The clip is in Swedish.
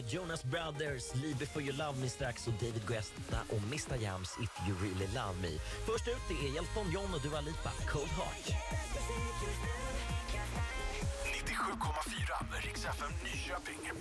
Jonas Brothers, Liebe for you love me strax och David Guetta och Mr Jams If you really love me. Först ut det är Elton John och Dua Lipa, Cold Heart. 97,4 Riks FM Nyköping.